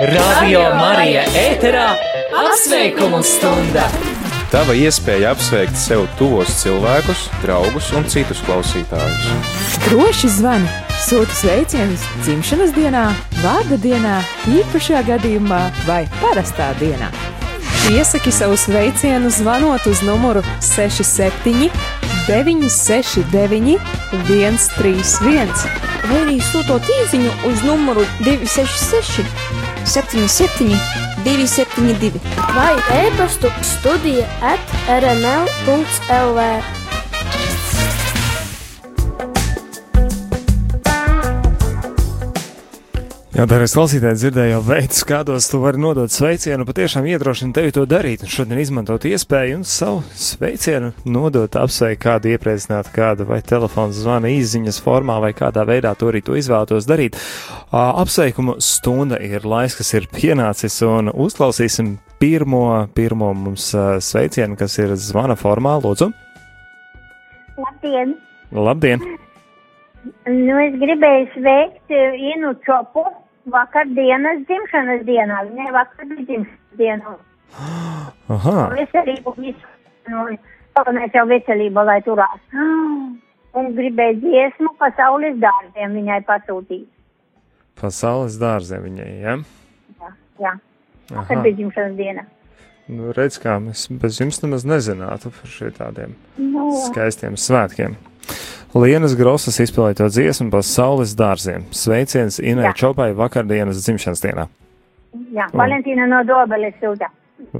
Radio Marija ēterā apsveikumu stunda! Tava iespēja apsveikt sev tuvos cilvēkus, draugus un citus klausītājus. Droši zvani! Sūta sveicienus dzimšanas dienā, vārda dienā, īpašajā gadījumā vai parastā dienā. Iesaki savu sveicienu zvanot uz numuru 67 969 131 vai arī sūtot īsiņu uz numuru 266 77 272 vai e-pastu studija at rml.lv. Jā, darbie klausītāji, dzirdēju jau veidus, kādos tu vari nodot sveicienu, patiešām iedrošina tevi to darīt, un šodien izmantot iespēju un savu sveicienu nodot, apsveikt kādu iepriecināt, kādu vai telefonu zvana īziņas formā, vai kādā veidā to arī to izvēlētos darīt. Apsveikumu stunda ir laiks, kas ir pienācis, un uzklausīsim pirmo, pirmo mums sveicienu, kas ir zvana formā, lūdzu. Labdien! Labdien! Nu, es gribēju sveikt Inu Čopu vakardienas dzimšanas dienā. Viņai vakar bija dzimšanas diena. Aha! Veselību visu. Nu, galvenais jau veselība, lai turās. Un gribēju dziesmu pasaules dārziem viņai pasūtīt. Pasaules dārziem viņai, ja? Jā, jā. Vakar bija dzimšanas diena. Nu, redz, kā mēs bez jums nemaz nezinātu par šiem tādiem Nu, skaistiem svētkiem. Lienas Grosas izpildīto dziesmu par saules dārziem. Sveiciens Inai. Čopai vakardienas dzimšanas dienā. jā, Valentīna no Dobeles sūta.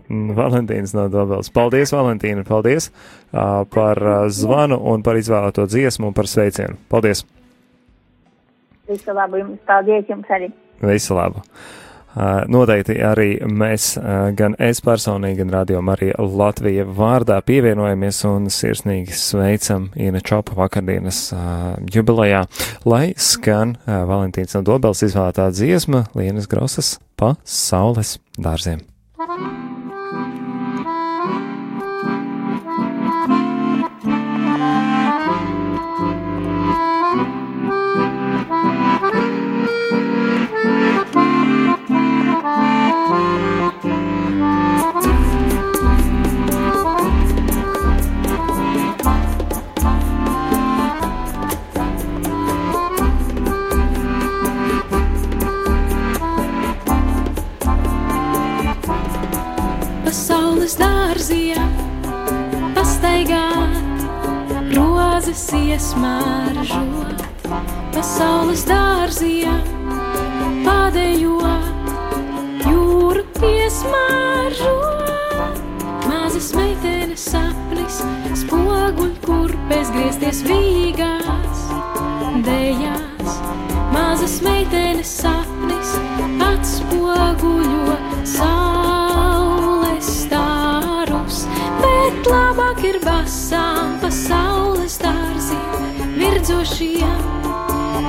Un Valentīns no Dobeles. Paldies, Valentīna, paldies uh, par uh, zvanu un par izvēlēto dziesmu un par sveicienu. Paldies! Visu labu jums, paldies jums arī. Visu labu! Uh, noteikti arī mēs, uh, gan es personīgi, gan Radio Marija Latvija vārdā pievienojamies un sirsnīgi sveicam Ina Čopa vakardienas uh, jubilejā, lai skan Valentīns no Dobels izvēlētā dziesma Lienas Grosas pa saules dārziem. Pasaules dārziem pastaigāt, rozes iesmāržot. Pasaules dārziem padējot, jūru iesmāržot. Mazas meitenes sapnis, spoguļ, kur pēc griezties vīgās, dejās. Mazas meitenes sapnis atspoguļo saules labāk ir basām pasaules dārziem, virdzošiem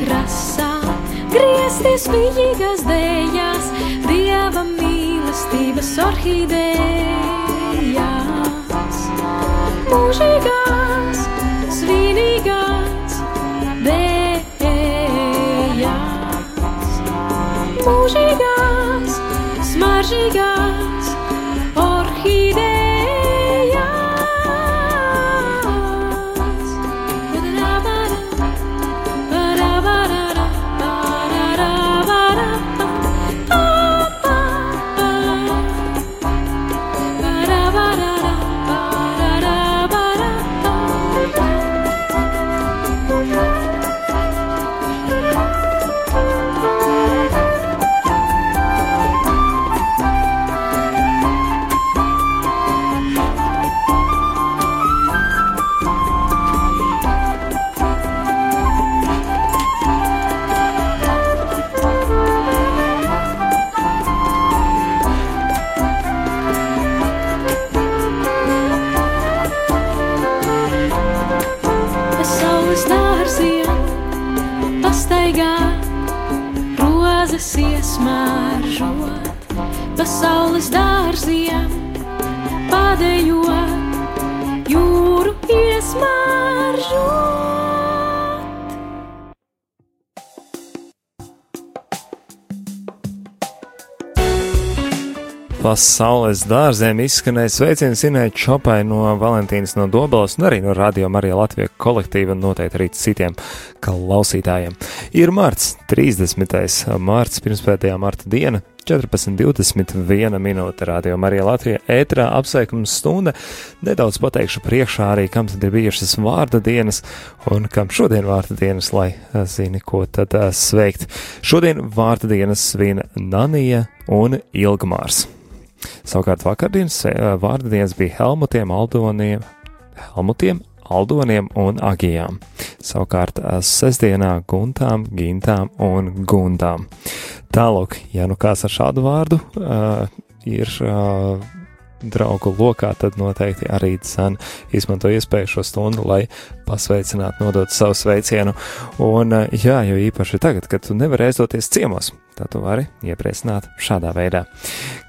rasām. Griezties vīgas dējās, dieva mīlestības orhidējās. Mūžīgās, svinīgās dējās. Mūžīgās, smaržīgās pasaules dārziem izskanēja sveiciens Inai Čopai no Valentīnas no Dobelas un arī no Radio Marija Latvija kolektīva un noteikti arī citiem klausītājiem. Ir marts, 30. marts, pirmspētajā marta diena, 14.21 minūte Radio Marija Latvija ētrā apsveikums stunda. Nedaudz pateikšu priekšā arī, kam tad ir bijušas vārda dienas un kam šodien vārda dienas, lai zini, ko tad uh, sveikt. Šodien vārda dienas svin Nanija un Ilgmārs. Savukārt vakardienas vārda dienas bija Helmutiem, Aldoniem, Helmutiem, Aldoniem un Agijām. Savukārt sestdienā Guntām, Gintām un Gundām. Tālāk, ja nu kāds ar šādu vārdu uh, ir uh, draugu lokā, tad noteikti arī dzan izmanto iespēju šo stundu, lai pasveicinātu, nodot savu sveicienu. Un, jā, jo īpaši tagad, kad tu nevari aizdoties ciemos, tad tu vari iepriecināt šādā veidā.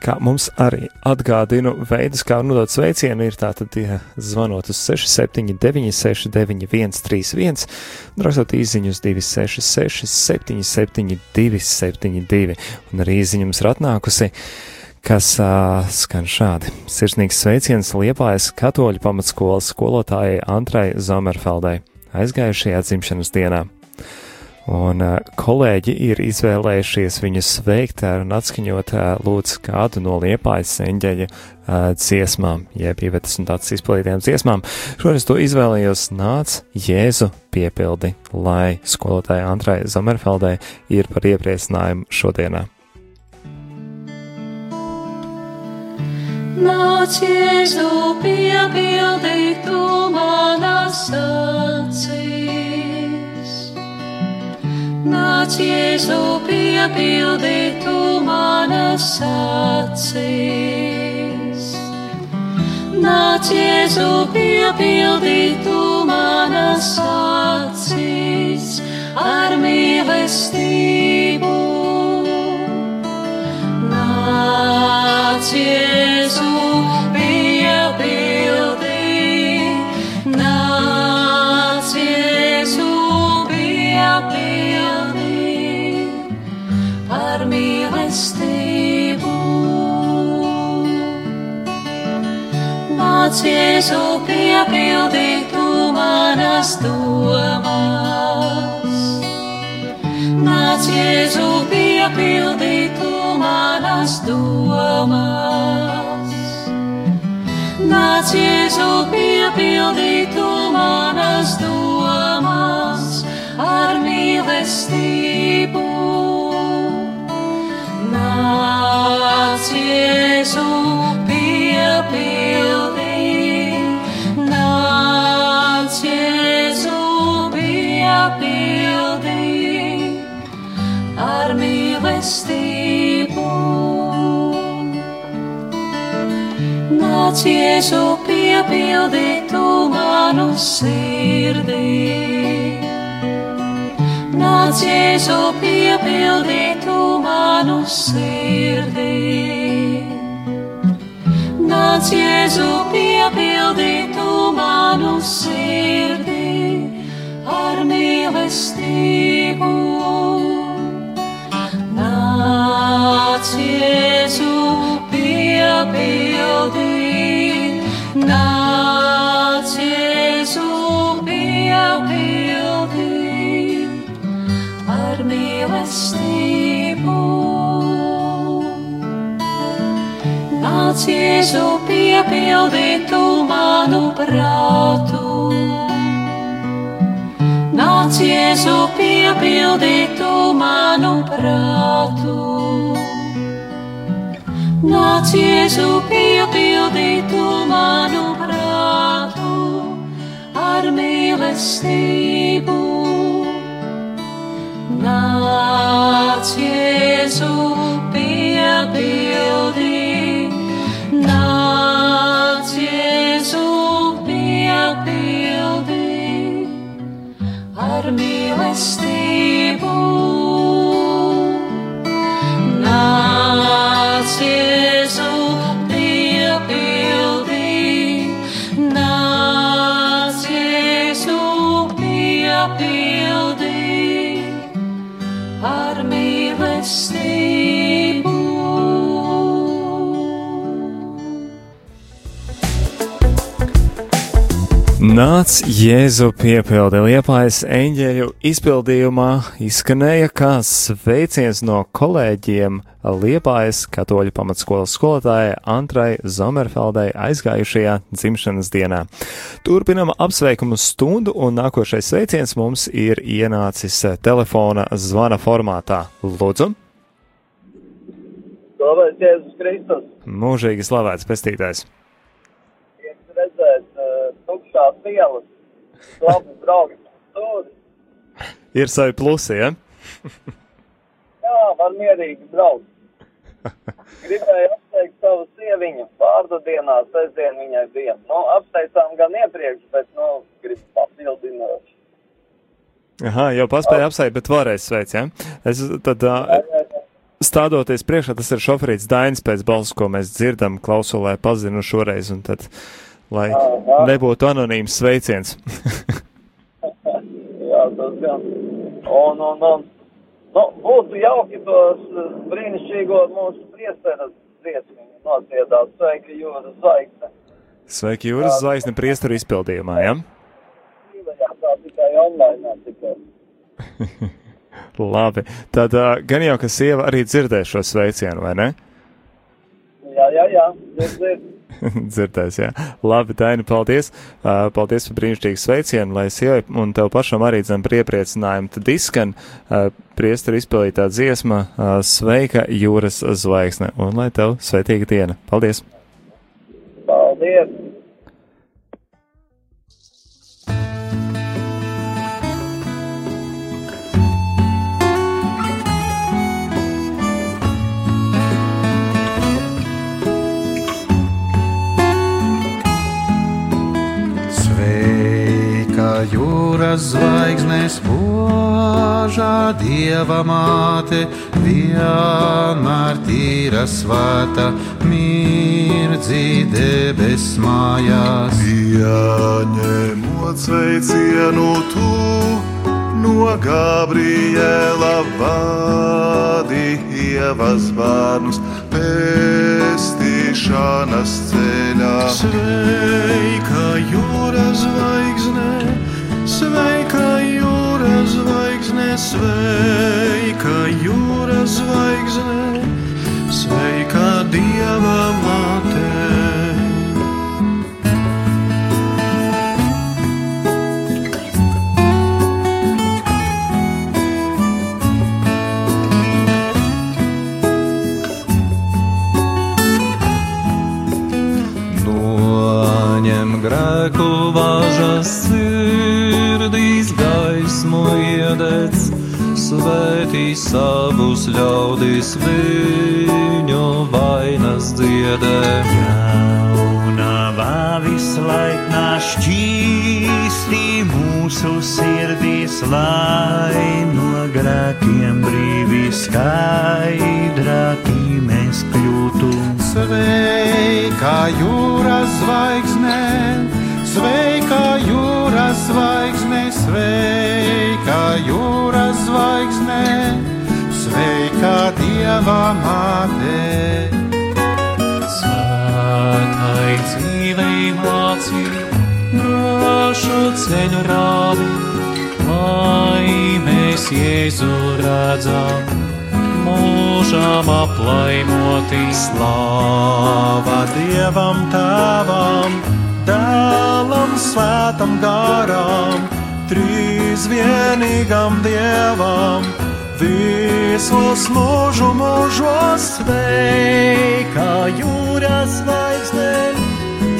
Kā mums arī atgādinu, veidus, kā nodot sveicienu, ir tātad ja zvanot uz 679, 691, 131, rakstot īsiņus 266, 77, 272, un arī īsiņums ir atnākusi kas uh, skan šādi. Sirsnīgs sveiciens Liepājas katoļu pamatskolas skolotājai Antrai Zomerfeldai aizgājušajā dzimšanas dienā. Un uh, kolēģi ir izvēlējušies viņu sveikt un atskaņot uh, lūdzu kādu no Liepājas eņģeļa uh, dziesmām, jeb ievetas un tāds izpildītiem dziesmām. Šoreiz to izvēlējos nāc Jēzu piepildi, lai skolotāja Antrai Zomerfeldai ir par iepriecinājumu šodienā. Nāc, Jēzu, piepildi tu manas acīs. Nāc, Jēzu, piepildi tu manas acīs. Nāc, Jēzu, piepildi tu manas acīs ar mīlestību. Nāc, nāc, Jēzu, piepildi tu manas domas. Nāc, Jēzu, piepildi tu manas domas. Nāc, Jēzu, piepildi tu manas domas ar mīlestību. Nāc, Jēzu, piepildi, nāc, Jēzu, piepildi ar mīlestību. Nāc, Jēzu, piepildi tu manu sirdī. Nāc, Jēzu, piepildi tu manu sirdī. Nāc, Jēzu, piepildi tu manu sirdī ar mīlestību. Nāc, Jēzu, piepildi, nāc, Jēzu, piepildi ar mīlestību. Nāc, Jēzu, piepildi tu manu prātu. Nāc, Jēzu, piepildi tu manu prātu. Nāc, Jēzu, piepildi tu manu prātu ar mīlestību. Nāc, Jēzu, piepildi, nāc, Jēzu, piepildi ar mīlestību. Piepildi ar mīlestību. Nāc Jēzu piepildi liepājas eņģeļu izpildījumā izskanēja kā sveiciens no kolēģiem liepājas katoļu pamatskolas skolotājai Antrai Zomerfeldai aizgājušajā dzimšanas dienā. Turpinam apsveikumu stundu un nākošais sveiciens mums ir ienācis telefona zvana formātā. Lūdzu! Slavēts Jēzus Kristus! Mūžīgi slavēts pestītājs! Uh, tukšās ielas, labi draugi stūri. Ir savi plusi, ja? Jā, var mierīgi braukt. Gribēju apsveikt savu sieviņu pārdu dienā, sestdien viņai bija. Nu, apsveicām gan iepriekš, bet, nu, gribu papildināt. Aha, jau paspēja apsveikt, bet vēlreiz sveic, ja? Es tad uh, stādoties priekšā, tas ir šoferīts Dainis pēc balss, ko mēs dzirdam klausulē pazinu šoreiz, un tad, lai Aha. nebūtu anonīms sveiciens. Jā, tas gan. Un, un, un, nu, būtu jauki tos uh, brīnišķīgo mūsu priesteras dziesmiņu nodziedāt. Sveiki, jūras zvaigzne. Sveiki, Jūras zvaigzne priesteru izpildījumā, ja? Jā, tā tikai online tikai. Labi, tad uh, gan jau, ka sieva arī dzirdēs šo sveicienu, vai ne? Jā, jā, jā, dzird, dzird. Dzirdēs, jā. Labi, Daini, paldies. Uh, paldies par brīnišķīgu sveicienu, lai sievai un tev pašam arī zem priepriecinājumu. Tad izskan uh, priesteru izpildītā dziesma uh, Sveika jūras zvaigzne un lai tev sveitīga diena. Paldies! Paldies! Jūras zvaigznes požā dieva māte, vienmēr tīra svēta, mirdzi debes mājās. Pieņemot sveicienu tu no Gabriela vadi ievas bērnus pestīšanas ceļā. Sveika jūras zvaigzne, sveika jūras zvaigzne, sveika jūras zvaigzne, sveika dieva māte. Svētī savus ļaudis viņu vainas dziedē. Jaunavā vislaiknā šķīstī mūsu sirdīs, lai no grēkiem brīvi skaidrākī mēs kļūtu. Sveika jūras zvaigzne, sveika jūras zvaigzne, sveika jūras zvaigzne, sveika dieva māte. Svētai dzīvei māci, drošu ceļu rādi, lai mēs Jēzu redzam, mūžām aplaimoti. Slāva Dievam Tēvam, Dēlam Svētam Garam, Trīs vienīgam Dievam, visos mūžu mūžos Sveika jūras zvaigzne,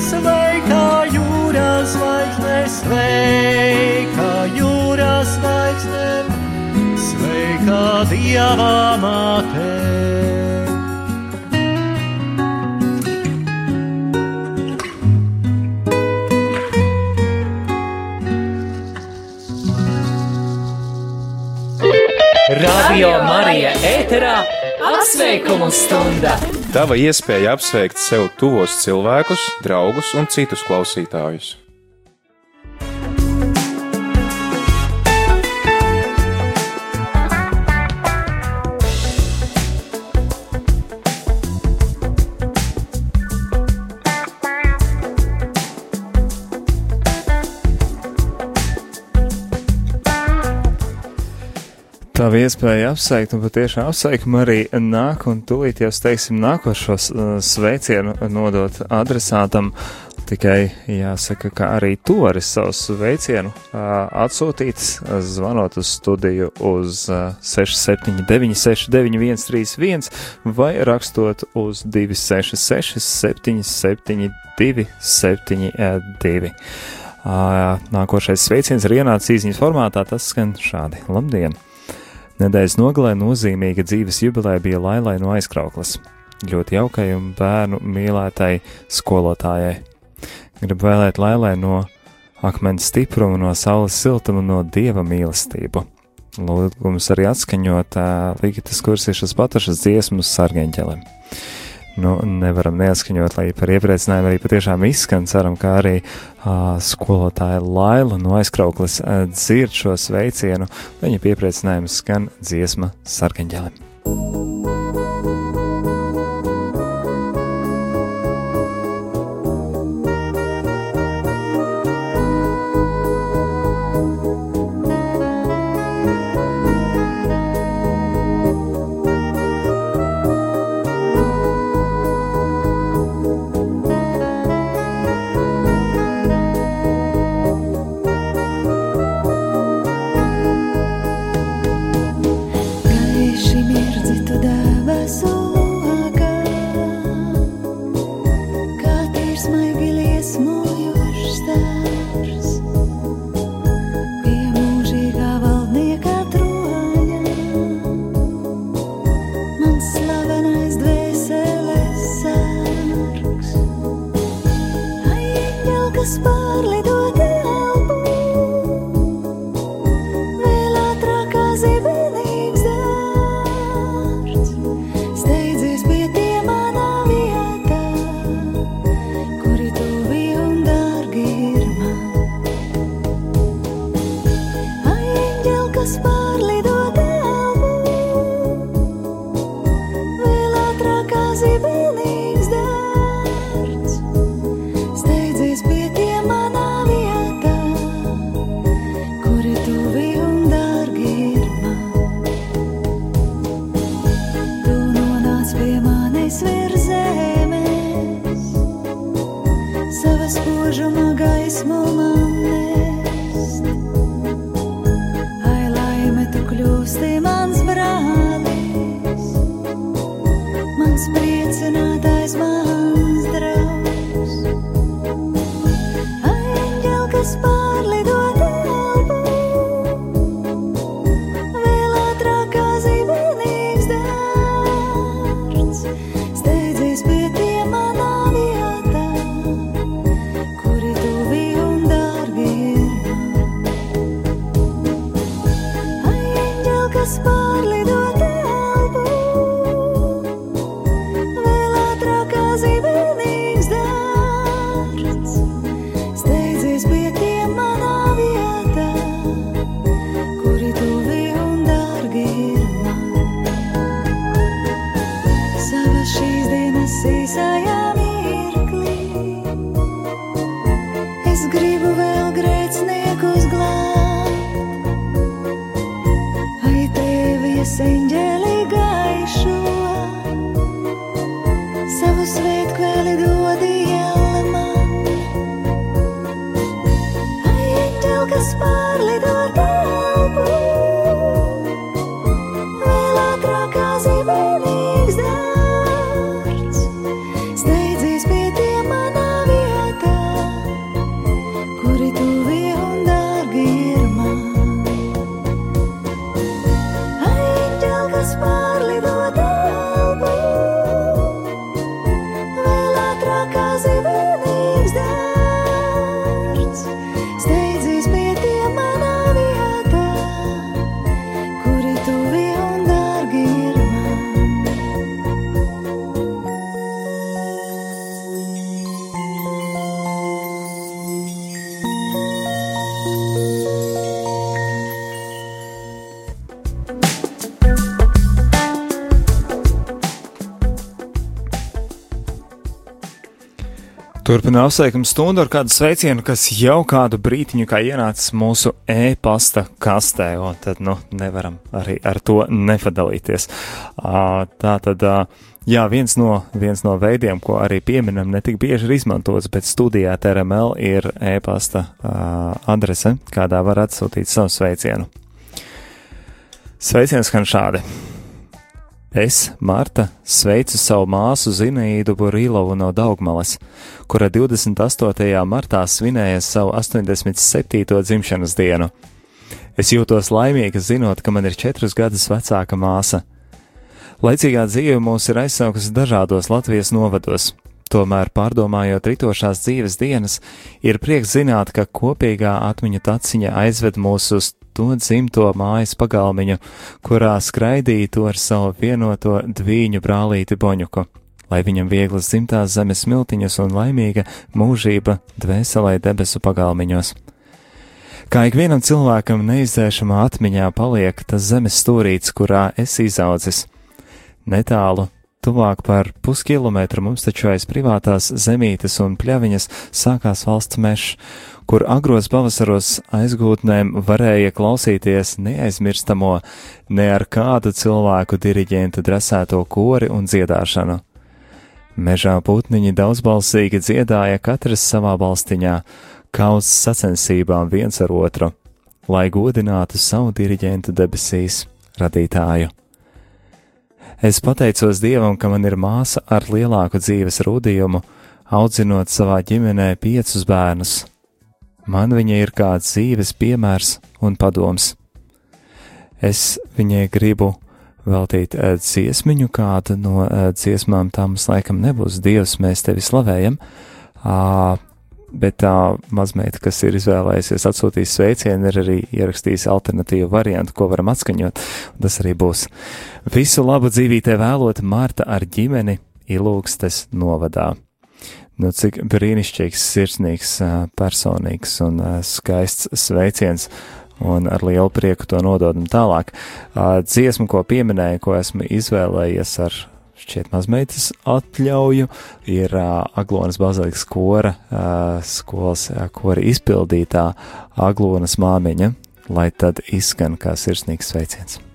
sveika jūras zvaigzne, sveika jūras zvaigzne, sveika dieva māte. Radio Marija ēterā apsveikumu stunda! Tava iespēja apsveikt sev tuvos cilvēkus, draugus un citus klausītājus. Nav iespēja apsveikt, un patiešām apsveikumu arī nāk, un tūlīt jau teiksim nākošos uh, sveicienu nodot adresātam. Tikai jāsaka, ka arī tu vari savu sveicienu uh, atsūtīt, zvanot uz studiju uz uh, 679, 691, 31 vai rakstot uz 266, 772, 72. Uh, nākošais sveiciens ir ienācis īsiņas formātā, tas skan šādi: Labdien! Nedēļas nogalē nozīmīga dzīves jubileja bija Lailai no aizkrauklas. Ļoti jaukai un bērnu mīlētai skolotājai. Gribu vēlēt Lailai no akmens stiprumu, no saules siltumu, no dieva mīlestību. Lūgums arī atskaņot Ligitas kursišas patašas dziesmu sargeņķelim nu, nevaram neatskaņot, lai par iepriecinājumu arī patiešām izskan. Ceram, ka arī uh, skolotāja Laila no aizkrauklis uh, dzird šo sveicienu. Viņa piepriecinājums skan dziesma sarkaņģēlim. Turpinām apsveikumu stundu ar kādu sveicienu, kas jau kādu brītiņu kā ienācis mūsu e-pasta kastē, un tad, nu, nevaram arī ar to nepadalīties. Uh, tā tad, jā, viens no, viens no veidiem, ko arī pieminam, netik bieži ir izmantots, bet studijā TRML ir e-pasta adrese, kādā var atsūtīt savu sveicienu. Sveiciens skan šādi. Es, Marta, sveicu savu māsu Zinaīdu Burilovu no Daugmalas, kura 28. martā svinēja savu 87. dzimšanas dienu. Es jūtos laimīga zinot, ka man ir četrus gadus vecāka māsa. Laicīgā dzīve mūs ir aizsaukusi dažādos Latvijas novados, tomēr pārdomājot ritošās dzīves dienas, ir prieks zināt, ka kopīgā atmiņu taciņa aizved mūs uz to dzimto mājas pagalmiņu, kurā skraidītu ar savu vienoto dvīņu brālīti Boņuku, lai viņam vieglas dzimtās zemes smiltiņas un laimīga mūžība dvēselē debesu pagalmiņos. Kā ikvienam cilvēkam neizdzēšamā atmiņā paliek tas zemes stūrīts, kurā es izaudzis. Netālu, tuvāk par puskilometru mums taču aiz privātās zemītes un pļaviņas sākās valsts mežs, kur agros pavasaros aizgūtnēm varēja klausīties neaizmirstamo, ne ar kādu cilvēku diriģenta dresēto kori un dziedāšanu. Mežā putniņi daudzbalsīgi dziedāja katrs savā balstiņā, kā uz sacensībām viens ar otru, lai godinātu savu diriģentu debesīs, radītāju. Es pateicos Dievam, ka man ir māsa ar lielāku dzīves rūdījumu, audzinot savā ģimenē piecus bērnus, Man viņa ir kā dzīves piemērs un padoms. Es viņai gribu veltīt uh, dziesmiņu, kāda no uh, dziesmām tā mums laikam nebūs. Dievs, mēs tevi slavējam. Bet tā mazmeita, kas ir izvēlējusies atsūtīt sveicienu, ir arī ierakstījis alternatīvu variantu, ko varam atskaņot. Tas arī būs. Visu labu dzīvītē vēlot Marta ar ģimeni Ilūgstes novadā nu, cik brīnišķīgs, sirsnīgs, personīgs un skaists sveiciens. Un ar lielu prieku to nododam tālāk. Dziesmu, ko pieminēju, ko esmu izvēlējies ar šķiet mazmeitas atļauju, ir Aglonas bazilikas kora skolas kora izpildītā Aglonas māmiņa, lai tad izskan kā sirsnīgs sveiciens.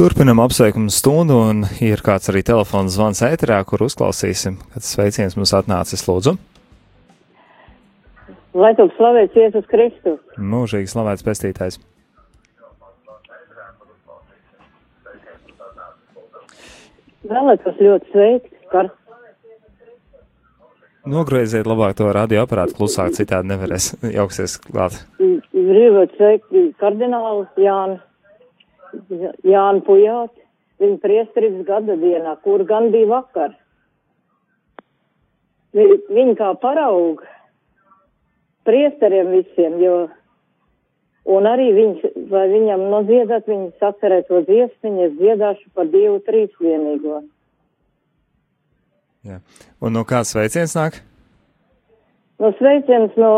Turpinam apsveikumu stundu, un ir kāds arī telefons zvans ēterā, kur uzklausīsim, kad sveiciens mums atnācis lūdzu. Lai tu slavēts Jēzus Kristus. Mūžīgi slavēts pestītājs. Vēlētos ļoti sveikt, kar Nogrieziet labāk to radioaparātu klusāk, citādi nevarēs jauksies klāt. gribot sveikt kardinālu Jānu, Jānu Pujāti, viņa priesterības gada dienā, kur gan bija vakar. Vi- Viņa kā parauga priesteriem visiem, jo, un arī viņš, vai viņam nodziedāt, viņas atcerēt to dziesmiņu, es dziedāšu par Dievu trīsvienīgo. Jā. Un no kāds sveiciens nāk? No sveiciens no,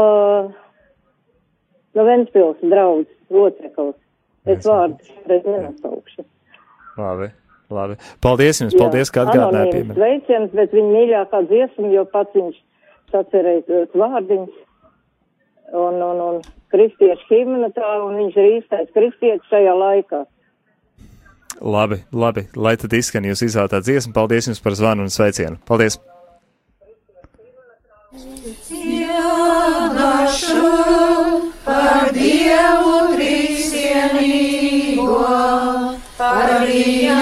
no Ventspils draugs loceklis. Es vārdu šoreiz nesaukšu. Labi, labi. Paldies jums, paldies, ka atgādinājāt Anonīms pieminēt. Sveiciens, bet viņa mīļākā dziesma, jo pats viņš sacerēja tos vārdiņus. Un, un, un kristiešu himna tā, un viņš ir īstais kristietis šajā laikā. Labi, labi, lai tad izskan jūs izvēlētā dziesma. Paldies jums par zvanu un sveicienu. Paldies! Dziedāšu par viņa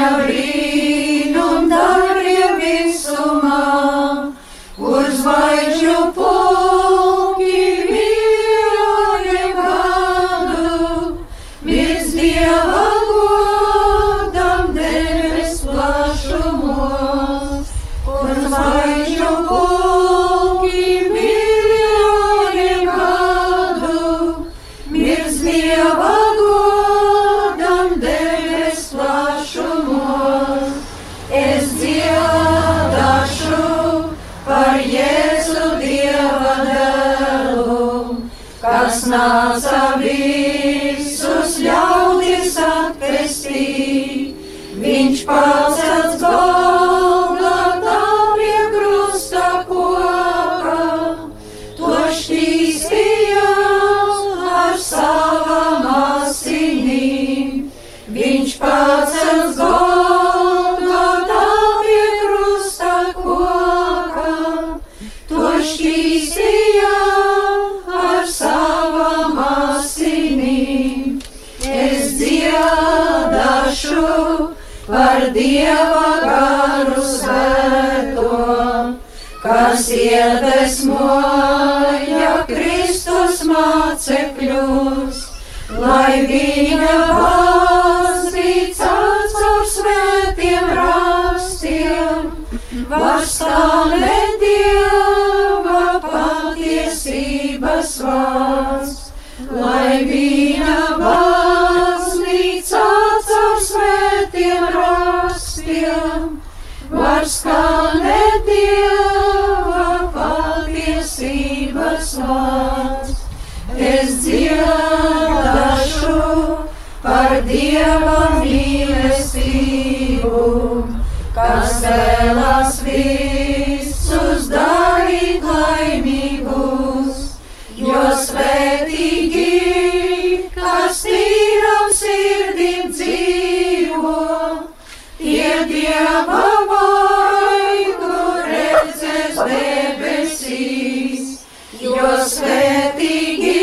Viņš iedvesmoja Kristus mācekļus, lai viņa baznīcās caur svētiem rakstiem var stāvēt svētīgi,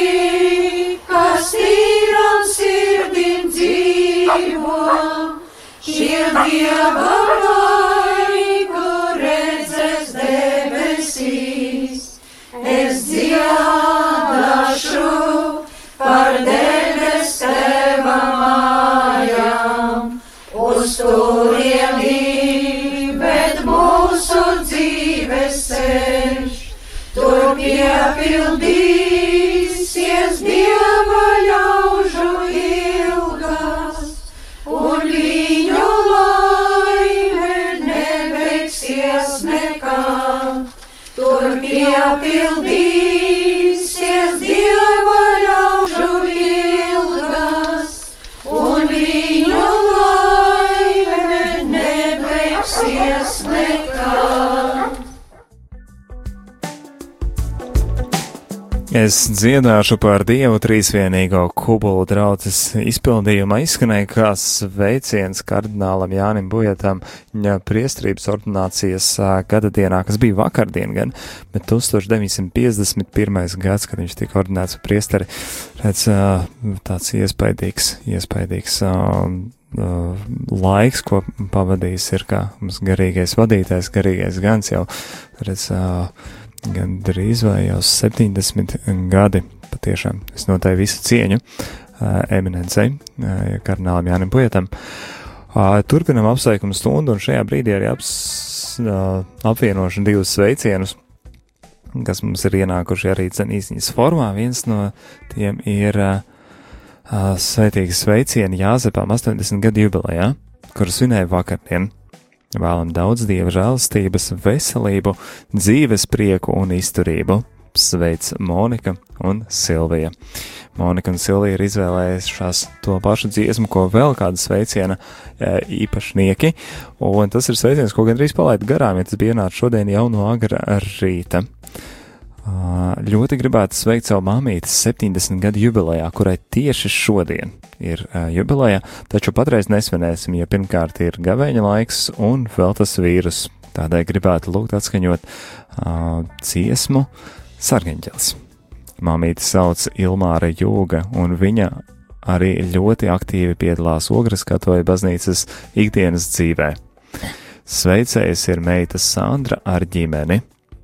kas tīram sirdim dzīvo, šie Dieva vaigu Es dziedāšu par Dievu trīsvienīgo kubulu draudzes izpildījumā izskanēja kā sveiciens kardinālam Jānim Bujatam viņa priestrības ordinācijas gada dienā, kas bija vakardien gan, bet 1951. gads, kad viņš tika ordinēts par priesteri, redz, tāds iespaidīgs, iespaidīgs laiks, ko pavadījis ir kā mums garīgais vadītājs, garīgais gans jau, redz, gan drīz vai jau 70 gadi. Patiešām es noteikti visu cieņu uh, eminencei, uh, kardinālam Jānim Pujetam. Uh, turpinam apsveikumu stundu, un šajā brīdī arī aps, apvienošu divus sveicienus, kas mums ir ienākuši arī cenīziņas formā. Viens no tiem ir sveitīgs sveicieni Jāzepam 80 gadu jubilejā, kuru svinēja vakardien. Vēlam daudz dieva žēlastības, veselību, dzīves prieku un izturību. Sveic Monika un Silvija. Monika un Silvija ir izvēlējušās to pašu dziesmu, ko vēl kāda sveiciena e, īpašnieki, un tas ir sveiciens, ko gandrīz palaid garām, ja tas bija ienācis šodien jau no agra rīta. Ā, Ļoti gribētu sveikt savu māmīti 70 gadu jubilejā, kurai tieši šodien ir jubileja, taču patreiz nesvinēsim, jo pirmkārt ir gavēņa laiks un vēl tas vīrus. Tādēļ gribētu lūgt atskaņot uh, dziesmu Sargeņģels. Māmīte sauc Ilmāra Jūga, un viņa arī ļoti aktīvi piedalās Ogres katoja baznīcas ikdienas dzīvē. Sveicējs ir meita Sandra ar ģimeni.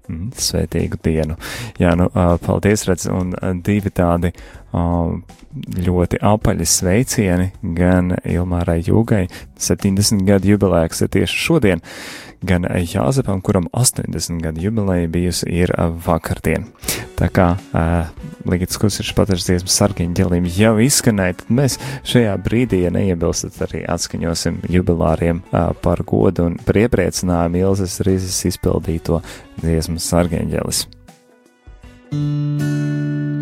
Mm, Svētīgu dienu. Jā, nu, paldies, redz, un divi tādi ļoti apaļi sveicieni gan Ilmārai Jūgai, 70 gadu jubilēks ir tieši šodien, gan Jāzepam, kuram 80 gadu jubileja bijusi ir vakardien. Tā kā uh, Ligits Kusišs patars dziesmu sargiņu ģelim jau izskanēja, tad mēs šajā brīdī, ja neiebilstat, arī atskaņosim jubilāriem uh, par godu un par iepriecinājumu Ilzes Rīzes izpildīto dziesmu sargeņģelis. Uz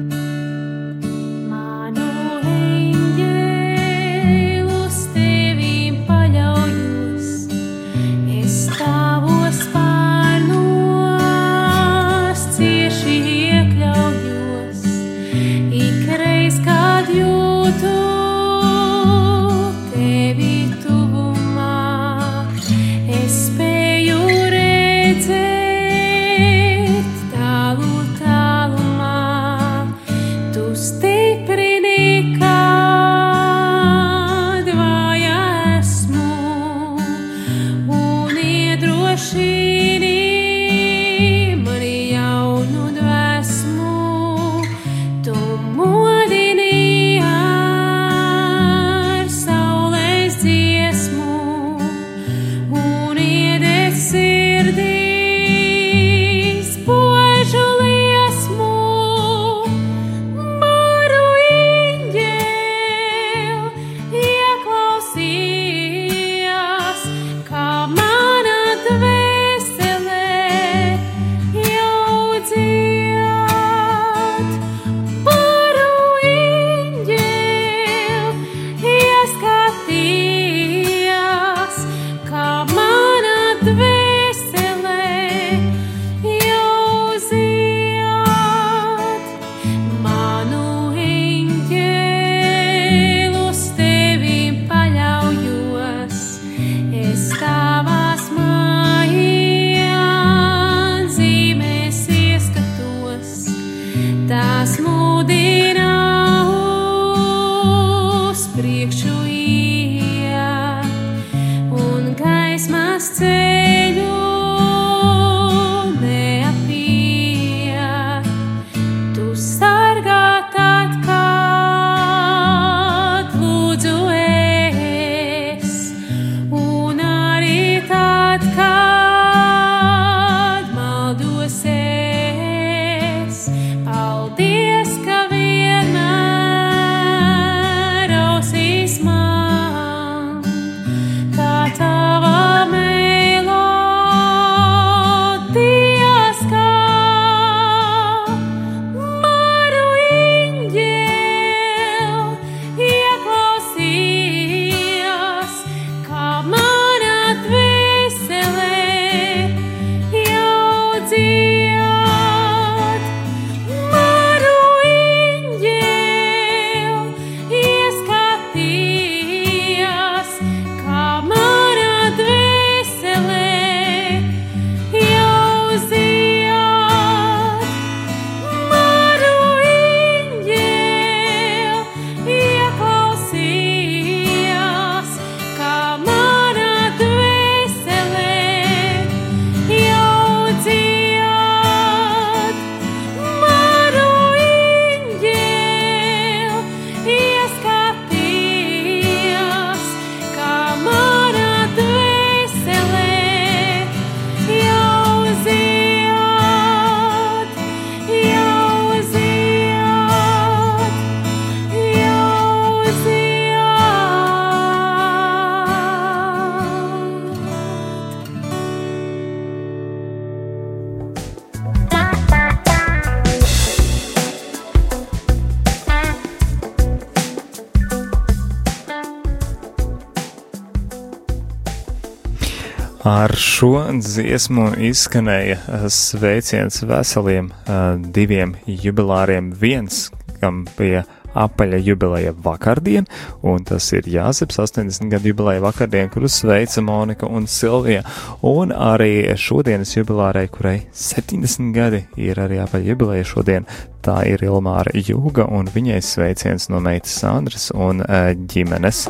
Ar šo dziesmu izskanēja eh, sveiciens veseliem uh, diviem jubilāriem. Viens, kam bija apaļa jubileja vakardien, un tas ir Jāzeps 80 gadu jubileja vakardien, kuru sveica Monika un Silvija, un arī šodienas jubilārai, kurai 70 gadi ir arī apaļa jubileja šodien, tā ir Ilmāra Jūga, un viņai sveiciens no meitas Sandras un uh, ģimenes.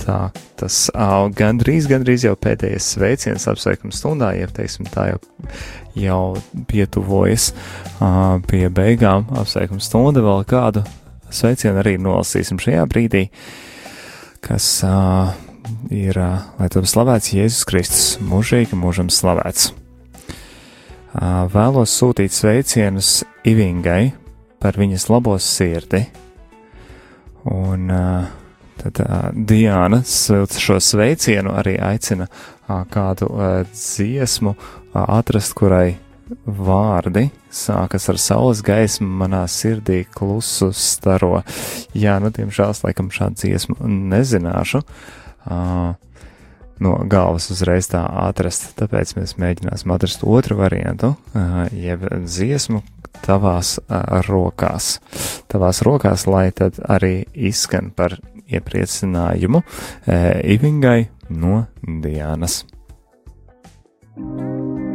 Tā tas uh, gandrīz, gandrīz jau pēdējais sveiciens apsveikuma stundā, ja teiksim tā jau, jau pietuvojas uh, pie beigām apsveikuma stunda, vēl kādu sveicienu arī nolasīsim šajā brīdī, kas uh, ir, uh, lai tam slavēts Jēzus Kristus, mūžīgi mūžam slavēts. Uh, vēlos sūtīt sveicienus Ivingai par viņas labo sirdi, un uh, Tad uh, Diana silts šo sveicienu arī aicina uh, kādu uh, dziesmu uh, atrast, kurai vārdi sākas ar saules gaismu manā sirdī klusu staro. Jā, nu, diemžēl, laikam šādu dziesmu nezināšu. Uh, no galvas uzreiz tā atrast, tāpēc mēs mēģināsim atrast otru variantu, jeb dziesmu tavās rokās. Tavās rokās, lai tad arī izskan par iepriecinājumu e, Ivingai no Diānas. Jēzu,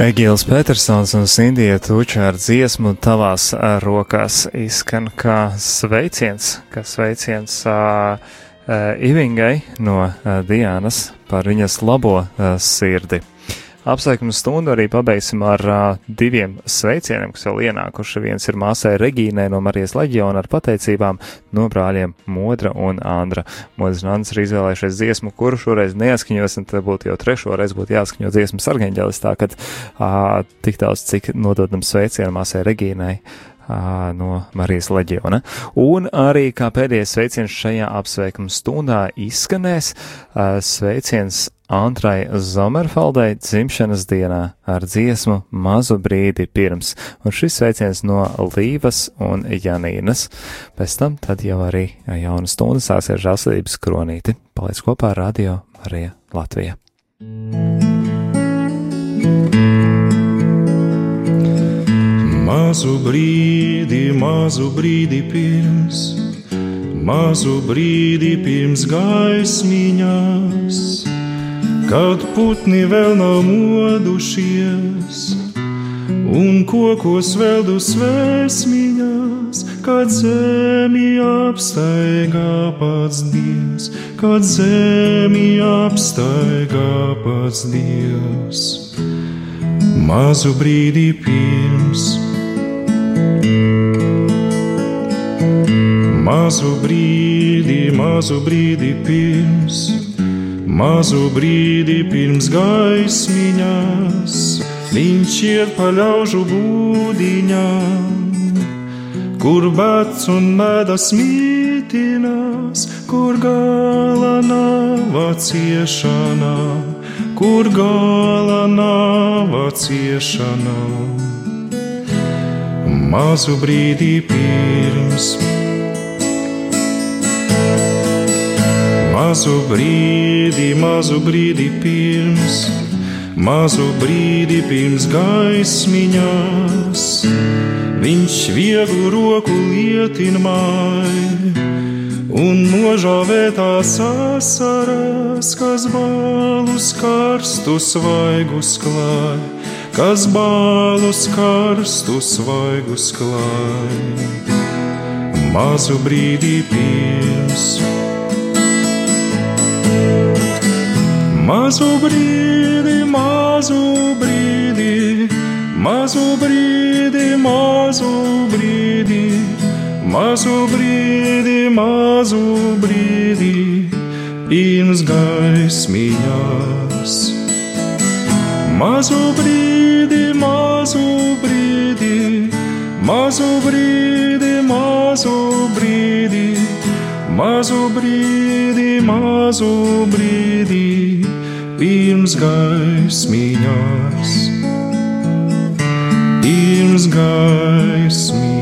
Egīls Petersons un Sindija Tuča ar dziesmu tavās rokās izskan kā sveiciens, kā sveiciens uh, Ivingai no uh, Diānas par viņas labo uh, sirdi. Apsveikumu stundu arī pabeigsim ar uh, diviem sveicieniem, kas vēl ienākuši. Viens ir māsai Regīnai no Marijas leģiona ar pateicībām no brāļiem Modra un Andra. Modrs un Andrs ir izvēlējušies dziesmu, kuru šoreiz neatskaņos, un tad būtu jau trešo reizi būtu jāskaņo dziesmas argeņģelistā, kad uh, tik daudz, cik nododam sveicienu māsai Regīnai ā, no Marijas leģiona. Un arī kā pēdējais sveiciens šajā apsveikuma stundā izskanēs sveiciens Antrai Zomerfaldai dzimšanas dienā ar dziesmu mazu brīdi pirms, un šis sveiciens no Līvas un Janīnas. Pēc tam tad jau arī jauna stunda sāksies žāsvedības kronīti. Paliec kopā ar Radio Marija Latvija. Mazu brīdi, mazu brīdi pirms, mazu brīdi pirms gaismiņās, kad putni vēl nav modušies, un kokos vēl dus vēsmiņās, kad zemi apstaigā pats Dievs, kad zemi apstaigā pats Dievs. Mazu brīdi pirms, mazu brīdi, mazu brīdi pirms, mazu brīdi pirms gaismiņās, viņš iet pa ļaužu būdiņām, kur bats un medas mītinās, kur gala nav ciešanā, kur gala nav ciešanā. Mazu brīdi pirms, mazu brīdi, mazu brīdi pirms, mazu brīdi pirms gaismiņās, viņš vieglu roku lietinmāja un nožāvētās asaras, kas balus karstus svaigus klāj, kas balus karstus svaigus klāj. Mazu brīdi pirms, mazu brīdi, mazu brīdi, mazu brīdi, mazu brīdi. Mazu brīdi, mazu brīdi, pirms gaismiņās. Mazu brīdi, mazu brīdi, mazu brīdi, mazu brīdi, mazu brīdi, mazu brīdi, pirms gaismiņās. Pirms gaismiņās.